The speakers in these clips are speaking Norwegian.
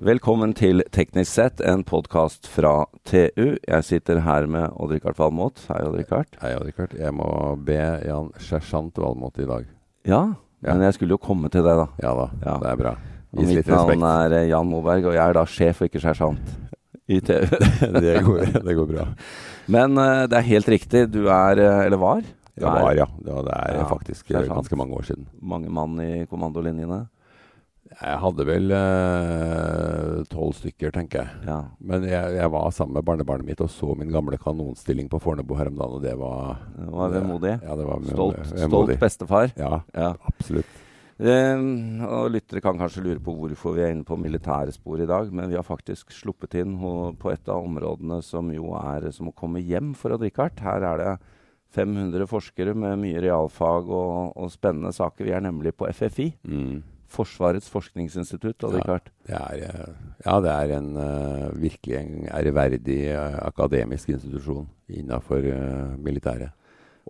Velkommen til Teknisk sett, en podkast fra TU. Jeg sitter her med Odd-Rikard Valmot. Hei, Odd-Rikard. Hei, Odd-Rikard. Jeg må be Jan sersjant Valmot i dag. Ja, Ja. men jeg skulle jo komme til deg, da. Ja da, Ja. det er bra. Og respekt. mitt navn er eh, Jan Moberg, og jeg er da sjef og ikke sersjant i TU. det, går, det går bra. Men uh, det er helt riktig. Du er, eh, eller var, Det var, ja. Det, var, det er Ja, faktisk ganske mange år siden. mange mann i kommandolinjene. Jeg hadde vel eh, tolv stykker, tenker jeg. Ja. Men jeg, jeg var sammen med barnebarnet mitt og så min gamle kanonstilling på Fornebu her om dagen, og det var Det var vemodig. Ja, det var Stolt, stolt bestefar. Ja, Ja. absolutt. Eh, og lyttere kan kanskje lure på hvorfor vi er inne på militære spor i dag, men vi har faktisk sluppet inn på et av områdene som jo er som å komme hjem for å drikke hardt. Her er det 500 forskere med mye realfag og, og spennende saker. Vi er nemlig på FFI, Mm. Forsvarets forskningsinstitutt. Odd Ja. Rikard. Det er, eh, ja, det er en uh, virkelig en ærverdig uh, akademisk institusjon innenfor uh, militæret.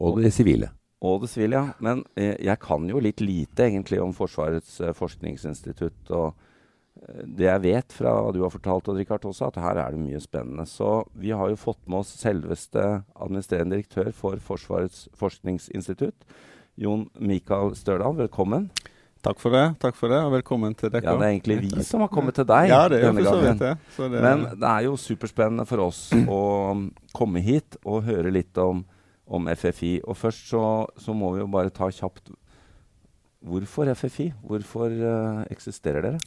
Og det sivile. Og det sivile, ja. Men jeg kan jo litt lite egentlig om Forsvarets forskningsinstitutt. Og det jeg vet fra hva du har fortalt, Odd Rikard, også, at her er det mye spennende. Så vi har jo fått med oss selveste administrerende direktør for Forsvarets forskningsinstitutt. Jon Mikael Størdal, velkommen. Takk for det, takk for det, og velkommen til dere. Ja, Det er egentlig vi som har kommet til deg Ja, det er jo denne for så gangen. vidt det. Så det Men det er jo superspennende for oss å komme hit og høre litt om, om FFI. Og først så, så må vi jo bare ta kjapt Hvorfor FFI? Hvorfor uh, eksisterer dere?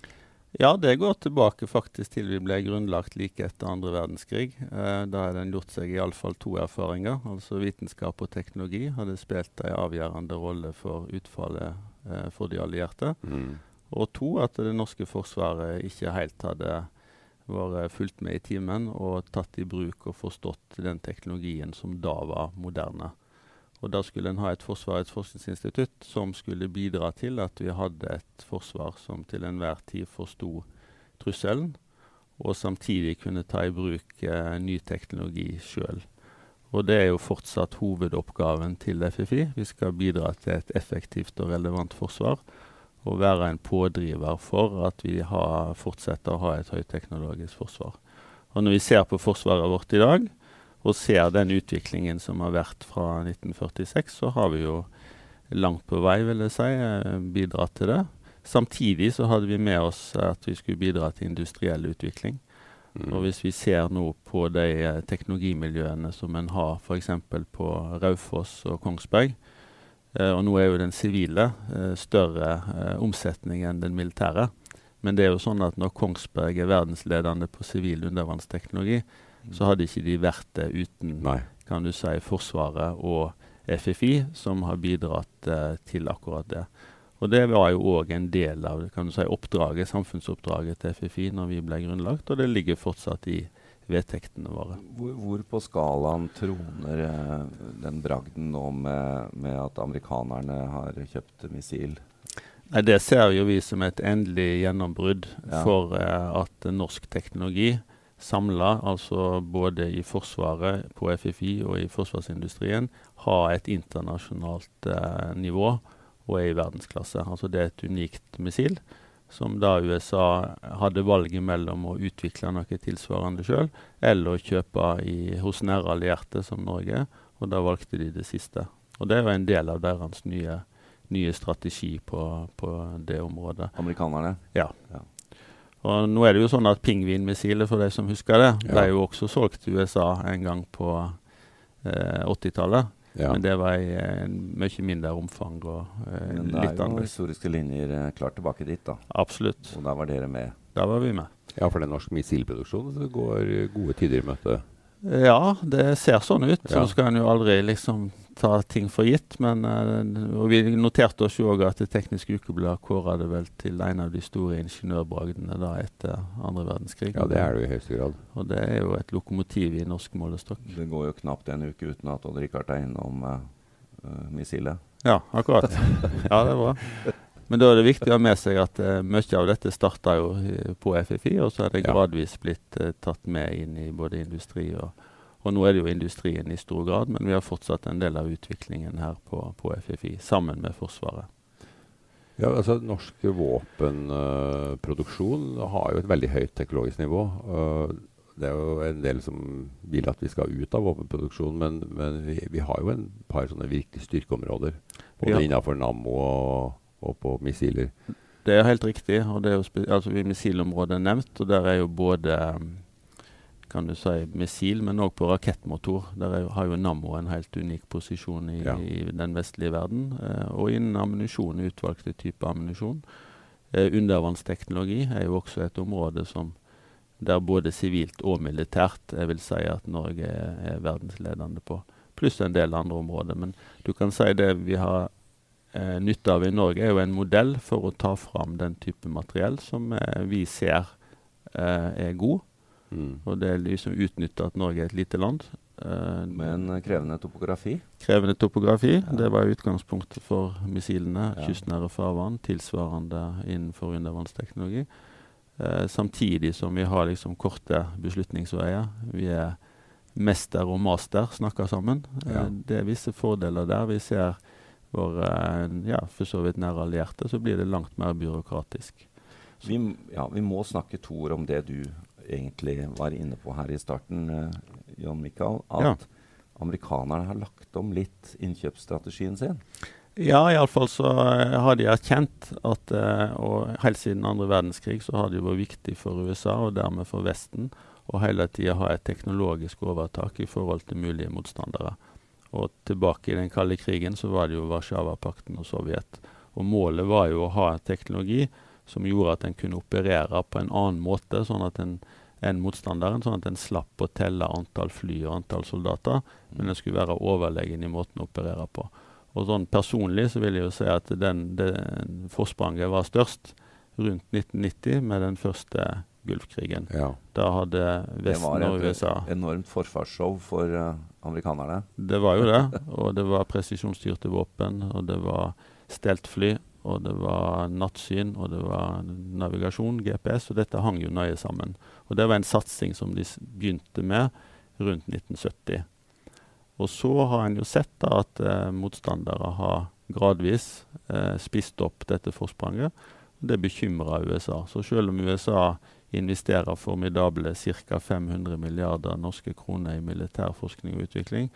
ja, det går tilbake faktisk til vi ble grunnlagt like etter andre verdenskrig. Eh, da har den gjort seg iallfall to erfaringer. Altså vitenskap og teknologi hadde spilt en avgjørende rolle for utfallet eh, for de allierte. Mm. Og to, at det norske forsvaret ikke helt hadde vært fulgt med i timen og tatt i bruk og forstått den teknologien som da var moderne. Og Da skulle en ha et Forsvarets forskningsinstitutt som skulle bidra til at vi hadde et forsvar som til enhver tid forsto trusselen, og samtidig kunne ta i bruk eh, ny teknologi sjøl. Og det er jo fortsatt hovedoppgaven til FFI. Vi skal bidra til et effektivt og relevant forsvar og være en pådriver for at vi har, fortsetter å ha et høyteknologisk forsvar. Og Når vi ser på forsvaret vårt i dag, og ser den utviklingen som har vært fra 1946, så har vi jo langt på vei, vil jeg si, eh, bidratt til det. Samtidig så hadde vi med oss at vi skulle bidra til industriell utvikling. Mm. Og hvis vi ser nå på de eh, teknologimiljøene som en har f.eks. på Raufoss og Kongsberg, eh, og nå er jo den sivile eh, større eh, omsetning enn den militære. Men det er jo sånn at når Kongsberg er verdensledende på sivil undervannsteknologi, så hadde ikke de vært det uten Nei. kan du si, Forsvaret og FFI, som har bidratt eh, til akkurat det. Og Det var jo òg en del av kan du si, oppdraget, samfunnsoppdraget til FFI når vi ble grunnlagt, og det ligger fortsatt i vedtektene våre. Hvor, hvor på skalaen troner eh, den bragden nå med, med at amerikanerne har kjøpt missil? Nei, Det ser jo vi som et endelig gjennombrudd Ja. for eh, at norsk teknologi samla, altså både i Forsvaret, på FFI og i forsvarsindustrien, har et internasjonalt eh, nivå og er i verdensklasse. Altså Det er et unikt missil som da USA hadde valget mellom å utvikle noe tilsvarende sjøl, eller å kjøpe i, hos nære allierte som Norge, og da valgte de det siste. Og Det jo en del av deres nye, nye strategi på, på det området. Amerikanerne? Og nå er det jo sånn at Pingvinmissilet, for de som husker det, ble Ja. jo også solgt til USA en gang på eh, 80-tallet. Ja. Men det var i eh, mye mindre omfang og eh, Men det er jo historiske linjer eh, klart tilbake dit, da. Absolutt. Og da var dere med. Da var vi med. ja, for det er norsk missilproduksjon så går gode tider i møte. Ja, det ser sånn ut. Så skal en jo aldri liksom ta ting for gitt. Men eh, og vi noterte oss jo òg at Det tekniske ukeblad kåra det vel til en av de store ingeniørbragdene da etter andre verdenskrig. Ja, det er det jo i høyeste grad. Og det er jo et lokomotiv i norsk målestokk. Det går jo knapt en uke uten at Odd Rikard er innom uh, missilet. Ja, akkurat. Ja, det er bra. Men da er det viktig å ha med seg at uh, mye av dette starta jo på FFI, og så er det gradvis blitt uh, tatt med inn i både industri og Og nå er det jo industrien i stor grad, men vi har fortsatt en del av utviklingen her på, på FFI, sammen med Forsvaret. Ja, altså Norsk våpenproduksjon uh, har jo et veldig høyt teknologisk nivå. Uh, det er jo en del som vil at vi skal ut av våpenproduksjon, men, men vi, vi, har jo en par sånne virkelig styrkeområder. Både ja. innenfor Nammo og, og, på missiler. Det er helt riktig. og det er jo altså Missilområdet er nevnt, og der er jo både kan du si, missil, men òg på rakettmotor. Der er, har jo Nammo en helt unik posisjon i, ja. i den vestlige verden. Eh, og innen ammunisjon, utvalgte typer ammunisjon. Eh, undervannsteknologi er jo også et område som der både sivilt og militært jeg vil si at Norge er, er verdensledende på. Pluss en del andre områder. Men du kan si det vi har eh, nytte av i Norge, er jo en modell for å ta fram den type materiell som eh, vi ser eh, er god. Mm. Og det er liksom utnytta at Norge er et lite land. Uh, Med en krevende topografi? Krevende topografi. Ja. Det var utgangspunktet for missilene. Ja. Kystnære farvann, tilsvarende innenfor undervannsteknologi. Eh, samtidig som vi har liksom korte beslutningsveier. Vi er mester og master snakker sammen. Ja. Eh, det er visse fordeler der. Vi ser våre ja, for så vidt nære allierte, så blir det langt mer byråkratisk. Vi, ja, vi må snakke to ord om det du egentlig var inne på her i starten, uh, John Michael, at ja. amerikanerne har lagt om litt innkjøpsstrategien sin? Ja, iallfall så uh, har de erkjent at uh, og helt siden andre verdenskrig så har det vært viktig for USA, og dermed for Vesten, å hele tida ha et teknologisk overtak i forhold til mulige motstandere. Og tilbake i den kalde krigen så var det jo Warszawapakten og Sovjet. Og målet var jo å ha teknologi som gjorde at en kunne operere på en annen måte sånn at en, enn motstanderen, sånn at en slapp å telle antall fly og antall soldater, men en skulle være overlegen i måten å operere på. Og sånn Personlig så vil jeg jo si at den, den forspranget var størst rundt 1990 med den første Gulfkrigen. Ja. Da hadde Vesten og USA Det var et enormt forsvarsshow for uh, amerikanerne. Det var jo det. Og det var presisjonsstyrte våpen, og det var steltfly og det var nattsyn, og det var navigasjon, GPS, og dette hang jo nøye sammen. Og det var en satsing som de begynte med rundt 1970. Og så har en jo sett da at eh, motstandere har gradvis eh, spist opp dette forspranget. Det bekymrer USA. Så selv om USA investerer formidable ca. 500 milliarder norske kroner i militær forskning og utvikling,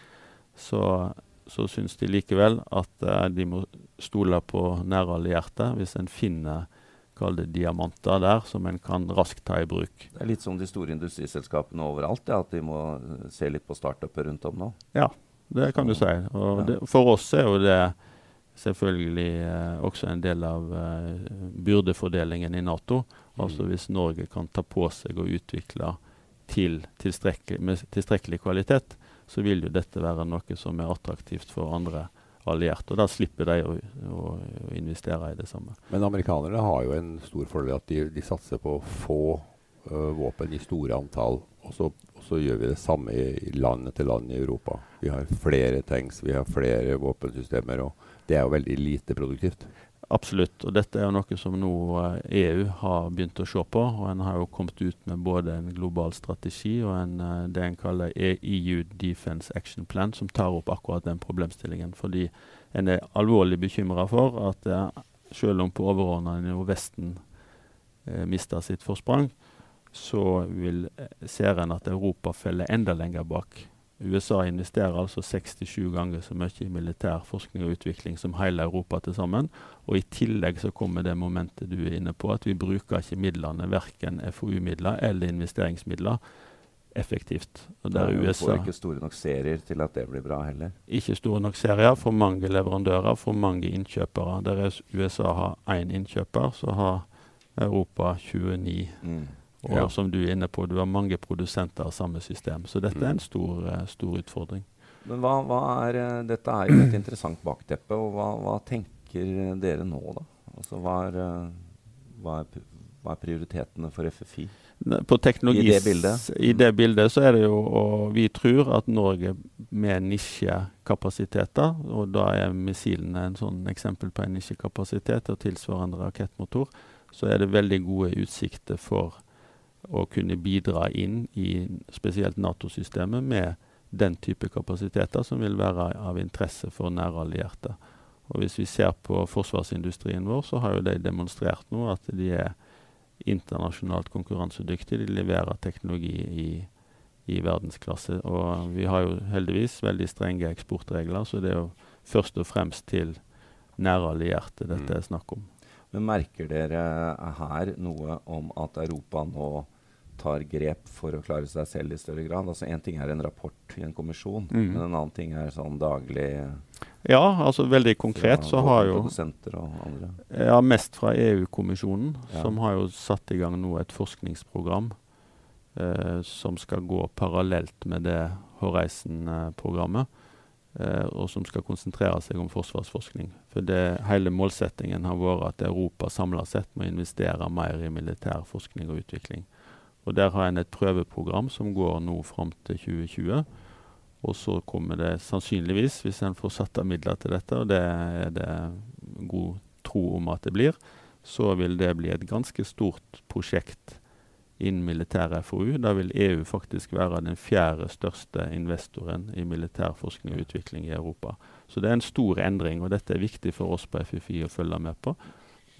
så så syns de likevel at uh, de må stole på nære allierte hvis en finner kall det diamanter der som en kan raskt ta i bruk. Det er litt som de store industriselskapene overalt, ja, at de må eh, se litt på startuper rundt om nå? Ja, det kan du si. Og det, for oss er jo det selvfølgelig eh, også en del av eh, byrdefordelingen i Nato. Altså hvis Norge kan ta på seg og utvikle til tilstrekkelig, med tilstrekkelig kvalitet, så vil jo dette være noe som er attraktivt for andre allierte. Og da slipper de å, å, å, investere i det samme. Men amerikanerne har jo en stor fordel at de, de satser på få uh, våpen i store antall. Og så, og så, gjør vi det samme i land etter land i Europa. Vi har flere tanks, vi har flere våpensystemer. og Det er jo veldig lite produktivt. Absolutt. Og dette er jo noe som nå EU eh, e har begynt å se på. og En har jo kommet ut med både en global strategi og en, eh, det en kaller EU Defense Action Plan, som tar opp akkurat den problemstillingen. Fordi en er alvorlig bekymra for at eh, selv om på overordna nivå Vesten eh, mister sitt forsprang, så vil, ser en at Europa faller enda lenger bak. USA investerer altså 67 ganger så mye i militær forskning og utvikling som hele Europa til sammen. Og i tillegg så kommer det momentet du er inne på, at vi bruker ikke midlene, verken FoU-midler eller investeringsmidler, effektivt. Og der Nei, USA får ikke store nok serier til at det blir bra heller? Ikke store nok serier. For mange leverandører, for mange innkjøpere. Der USA har én innkjøper, så har Europa 29. Mm. Og ja. som du er inne på, du har mange produsenter av samme system. Så dette er en mm. stor, uh, stor utfordring. Men hva, hva er, uh, Dette er jo et interessant bakteppe. og Hva, hva tenker dere nå, da? Altså, hva, er, uh, hva, er, hva er prioritetene for FFI? På teknologi, I det bildet? I det bildet så er det jo og Vi tror at Norge med nisjekapasiteter, og da er missilene en sånn eksempel på en nisjekapasitet og tilsvarende rakettmotor, så er det veldig gode utsikter for å kunne bidra inn i spesielt Nato-systemet med den type kapasiteter som vil være av interesse for nære allierte. Og hvis vi ser på forsvarsindustrien vår, så har jo de demonstrert nå at de er internasjonalt konkurransedyktige. De leverer teknologi i, i verdensklasse. Og vi har jo heldigvis veldig strenge eksportregler, så det er jo først og fremst til nære allierte dette er snakk om. Men merker dere her noe om at Europa nå tar grep for å klare seg selv i større grad? Altså Én ting er en rapport i en kommisjon, mm. men en annen ting er sånn daglig Ja, altså veldig konkret så har jo. Ja, mest fra EU-kommisjonen, ja. som har jo satt i gang nå et forskningsprogram eh, som skal gå parallelt med det Horizon-programmet. Eh, og som skal konsentrere seg om forsvarsforskning. For det, Hele målsettingen har vært at Europa samla sett må investere mer i militær forskning og utvikling. Og Der har en et prøveprogram som går nå fram til 2020. Og så kommer det sannsynligvis, hvis en får satt av midler til dette, og det er det god tro om at det blir, så vil det bli et ganske stort prosjekt innen militær FoU. Da vil EU faktisk være den fjerde største investoren i militær forskning og utvikling i Europa. Så det er en stor endring, og dette er viktig for oss på FFI å følge med på.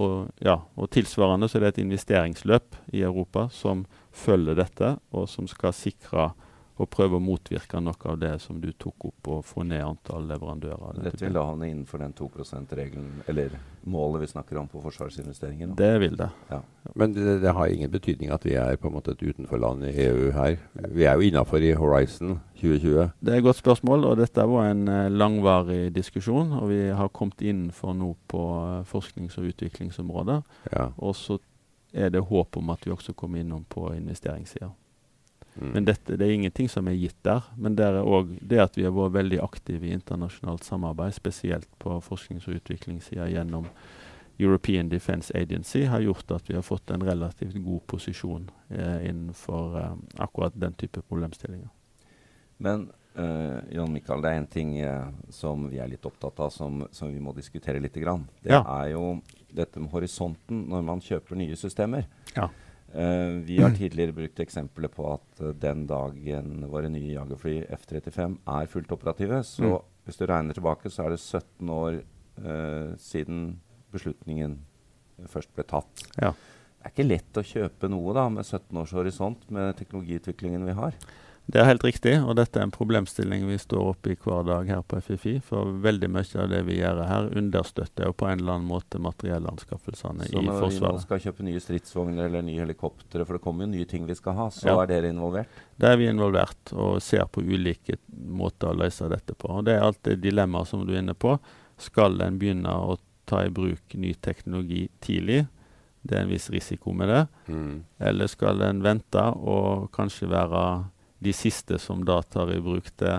Og, ja, og tilsvarende så er det et investeringsløp i Europa som følger dette, og som skal sikre og prøve å motvirke noe av det som du tok opp, og få ned antall leverandører. Dette vil da havne innenfor den 2 %-regelen, eller målet vi snakker om på forsvarsinvesteringer? Det vil det. Ja. Men det, det, har ingen betydning at vi er på en måte et utenforland i EU her? Vi er jo innafor i Horizon 2020. Det er et godt spørsmål, og dette var en uh, langvarig diskusjon. Og vi har kommet innenfor nå på uh, forsknings- og utviklingsområdet. Ja. Og så er det håp om at vi også kommer innom på investeringssida. Mm. Men dette, det er ingenting som er gitt der. Men det er òg det at vi har vært veldig aktive i internasjonalt samarbeid, spesielt på forsknings- og utviklingssida gjennom European Defence Agency, har gjort at vi har fått en relativt god posisjon eh, innenfor eh, akkurat den type problemstillinger. Men eh, Jan Mikael, det er en ting uh, som vi er litt opptatt av, som, som vi må diskutere litt. Grann. Det ja. er jo dette med horisonten når man kjøper nye systemer. Ja. Uh, vi har tidligere brukt eksempler på at uh, den dagen våre nye jagerfly F-35 er fullt operative, så mm. hvis du regner tilbake, så er det 17 år uh, siden beslutningen først ble tatt. Ja. Det er ikke lett å kjøpe noe da med 17 års horisont med teknologiutviklingen vi har. Det er helt riktig, og dette er en problemstilling vi står oppe i hver dag her på FFI. For veldig mye av det vi gjør her, understøtter jo på en eller annen måte materiellanskaffelsene i Forsvaret. Så når vi skal kjøpe nye stridsvogner eller nye helikoptre, for det kommer jo nye ting vi skal ha, så ja. er dere involvert? Det er vi involvert, og ser på ulike måter å løse dette på. Og Det er alltid dilemmaer som du er inne på. Skal en begynne å ta i bruk ny teknologi tidlig? Det er en viss risiko med det. Mm. Eller skal en vente og kanskje være de siste som da tar i bruk det,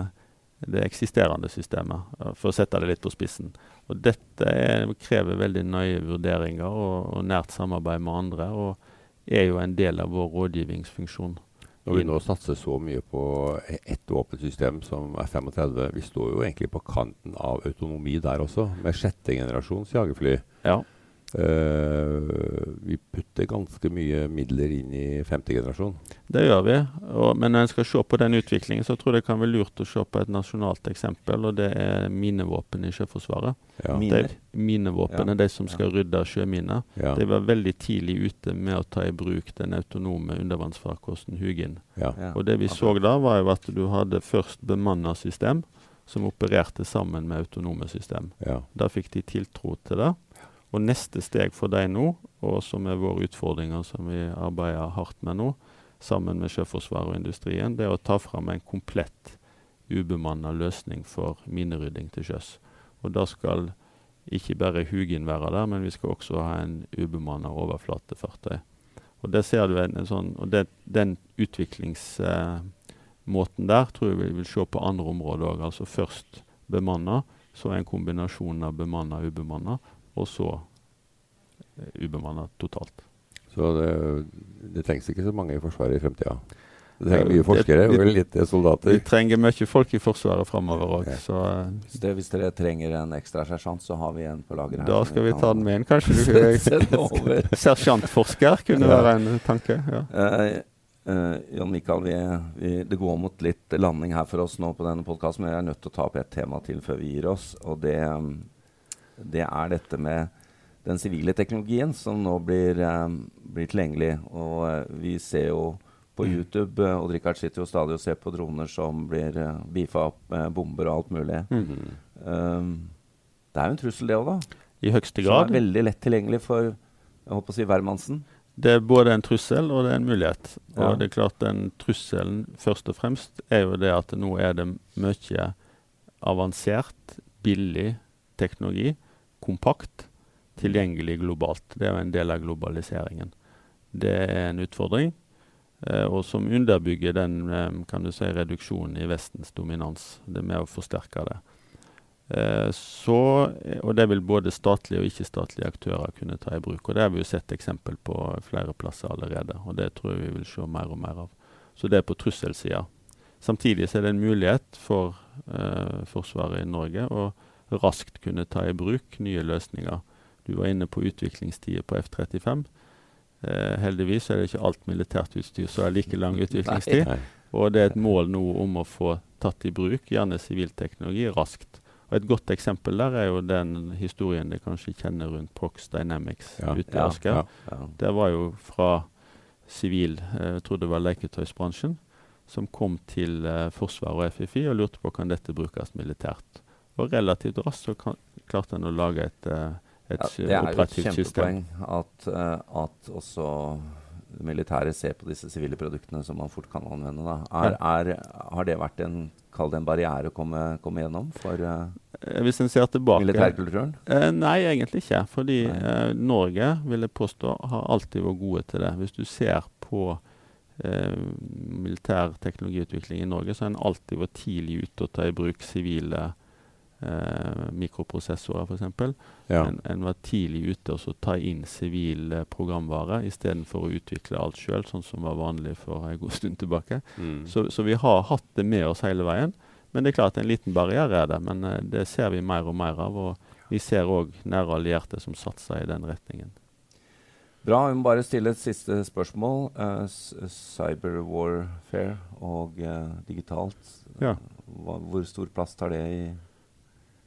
det eksisterende systemet, for å sette det litt på spissen. Og Dette er, krever veldig nøye vurderinger og, og, nært samarbeid med andre, og er jo en del av vår rådgivningsfunksjon. Når vi nå satser så mye på ett våpensystem som F-35, vi står jo egentlig på kanten av autonomi der også, med sjette generasjons jagerfly. Ja. Uh, vi putter ganske mye midler inn i femte generasjon. Det gjør vi. Og, men når en skal se på den utviklingen, så tror jeg det kan være lurt å se på et nasjonalt eksempel, og det er minevåpen i Sjøforsvaret. Ja. Miner? Minevåpnene, ja. de som skal rydde sjøminer. Ja. De var veldig tidlig ute med å ta i bruk den autonome undervannsfarkosten Hugin. Og det vi så da, var jo at du hadde først bemanna system som opererte sammen med autonome system. Da fikk de tiltro til det. Og neste steg for deg nå, og som er våre utfordringer som vi arbeider hardt med nå, sammen med Sjøforsvaret og industrien, det er å ta fram en komplett ubemanna løsning for minerydding til sjøs. Og da skal ikke bare Hugin være der, men vi skal også ha en ubemanna overflatefartøy. Og det ser du en, en sånn, og det, Den utviklingsmåten eh, der tror jeg vi vil se på andre områder òg. Altså først bemanna, så en kombinasjon av bemanna og ubemanna, og så eh, ubemanna totalt. Så det, det, trengs ikke så mange i Forsvaret i fremtida? Det trenger mye forskere og lite soldater? Vi trenger mye folk i Forsvaret framover òg. Okay. Så, hvis dere trenger en ekstra sersjant, så har vi en på lager her. Da skal vi ta den med inn, kanskje. Sersjantforsker kunne ja. være en tanke. Ja. Uh, uh, Jan Mikael, vi, vi, det går mot litt landing her for oss nå på denne podkasten, men jeg er nødt til å ta opp et tema til før vi gir oss. og det... Um, det er dette med den sivile teknologien som nå blir, um, blir tilgjengelig. Og uh, vi ser jo på Mm. YouTube uh, Odd Rikard sitter jo stadig og ser på droner som blir uh, beefa opp med bomber og alt mulig. Mhm. Um, det er jo en trussel, det òg, da. I høyeste grad. Som er veldig lett tilgjengelig for jeg håper å si hvermannsen. Det er både en trussel og det er en mulighet. Ja. Og det er klart den trusselen først og fremst er jo det at nå er det mye avansert, billig teknologi, kompakt, tilgjengelig globalt. Det er jo en del av globaliseringen. Det er en utfordring, eh, og som underbygger den eh, kan du si, reduksjonen i Vestens dominans. Det er med å forsterke det. Eh, så, og det vil både statlige og ikke-statlige aktører kunne ta i bruk. og Det har vi jo sett eksempel på flere plasser allerede. og Det tror jeg vi vil se mer og mer av. Så det er på trusselsida. Samtidig så er det en mulighet for eh, Forsvaret i Norge å raskt kunne ta i bruk nye løsninger. Du var inne på utviklingstider på F-35. Eh, heldigvis er det ikke alt militært utstyr som er like lang utviklingstid. Nei. Og det er et mål nå om å få tatt i bruk gjerne sivilteknologi raskt. Og Et godt eksempel der er jo den historien de kanskje kjenner rundt Prox Dynamics Ja. ute i Asker. ja. Ja. Det var jo fra sivil, eh, jeg tror det var leketøysbransjen, som kom til eh, Forsvaret og FFI og lurte på kan dette brukes militært. Og relativt raskt så kan, klarte en å lage et, eh, et Ja, sy- det er jo et kjempepoeng at, eh, at også det militære ser på disse sivile produktene som man fort kan anvende. Er, er, har det vært en, kall det en barriere å komme, komme gjennom for ser tilbake militærkulturen? Uh, nei, egentlig ikke. Fordi eh, Norge, vil jeg påstå, har alltid vært gode til det. Hvis du ser på militær teknologiutvikling i Norge, så har en alltid vært tidlig ute og ta i bruk sivile eh, mikroprosessorer, f.eks. Ja. En, en var tidlig ute og så ta inn sivil eh, programvare istedenfor å utvikle alt sjøl, sånn som var vanlig for en god stund tilbake. Mm. Så, så vi har hatt det med oss hele veien. Men det er klart en liten barriere er det. Men eh, det ser vi mer og mer av. Og vi ser òg nære allierte som satser i den retningen. Bra. Vi må bare stille et siste spørsmål. Uh, Cyberwarfare cyber warfare og uh, digitalt. Ja. Hva, hvor stor plass tar det i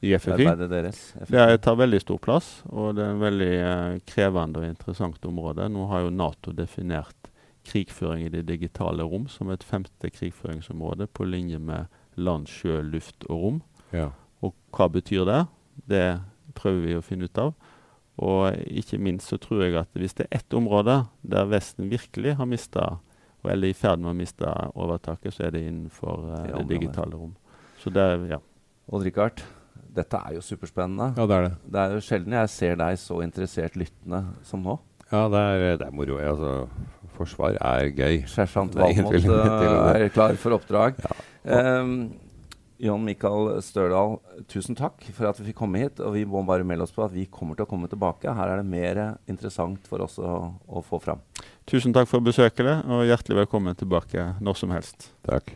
I FFI. deres? Det tar veldig stor plass, og det er en veldig eh, krevende og interessant område. Nå har jo Nato definert krigføring i det digitale rom som et femte krigføringsområde på linje med land, sjø, luft og rom. Ja. Og hva betyr det? Det prøver vi å finne ut av. Og ikke minst så tror jeg at hvis det er ett område der Vesten virkelig har mista, eller er i ferd med å miste overtaket, så er det innenfor eh, Det det, digitale rom. Så det, ja. Odd-Rikard, dette er jo superspennende. ja, det er det. Det er jo sjelden jeg ser deg så interessert lyttende som nå. Ja, det er, det er moro. Altså, forsvar er gøy. Sersjant er Valmot det. er klar for oppdrag. Ja. Um, John Michael Størdal, tusen takk for at vi fikk komme hit. Og vi må bare melde oss på at vi kommer til å komme tilbake. Her er det mer interessant for oss å, å få fram. Tusen takk for besøket, og hjertelig velkommen tilbake når som helst. Takk.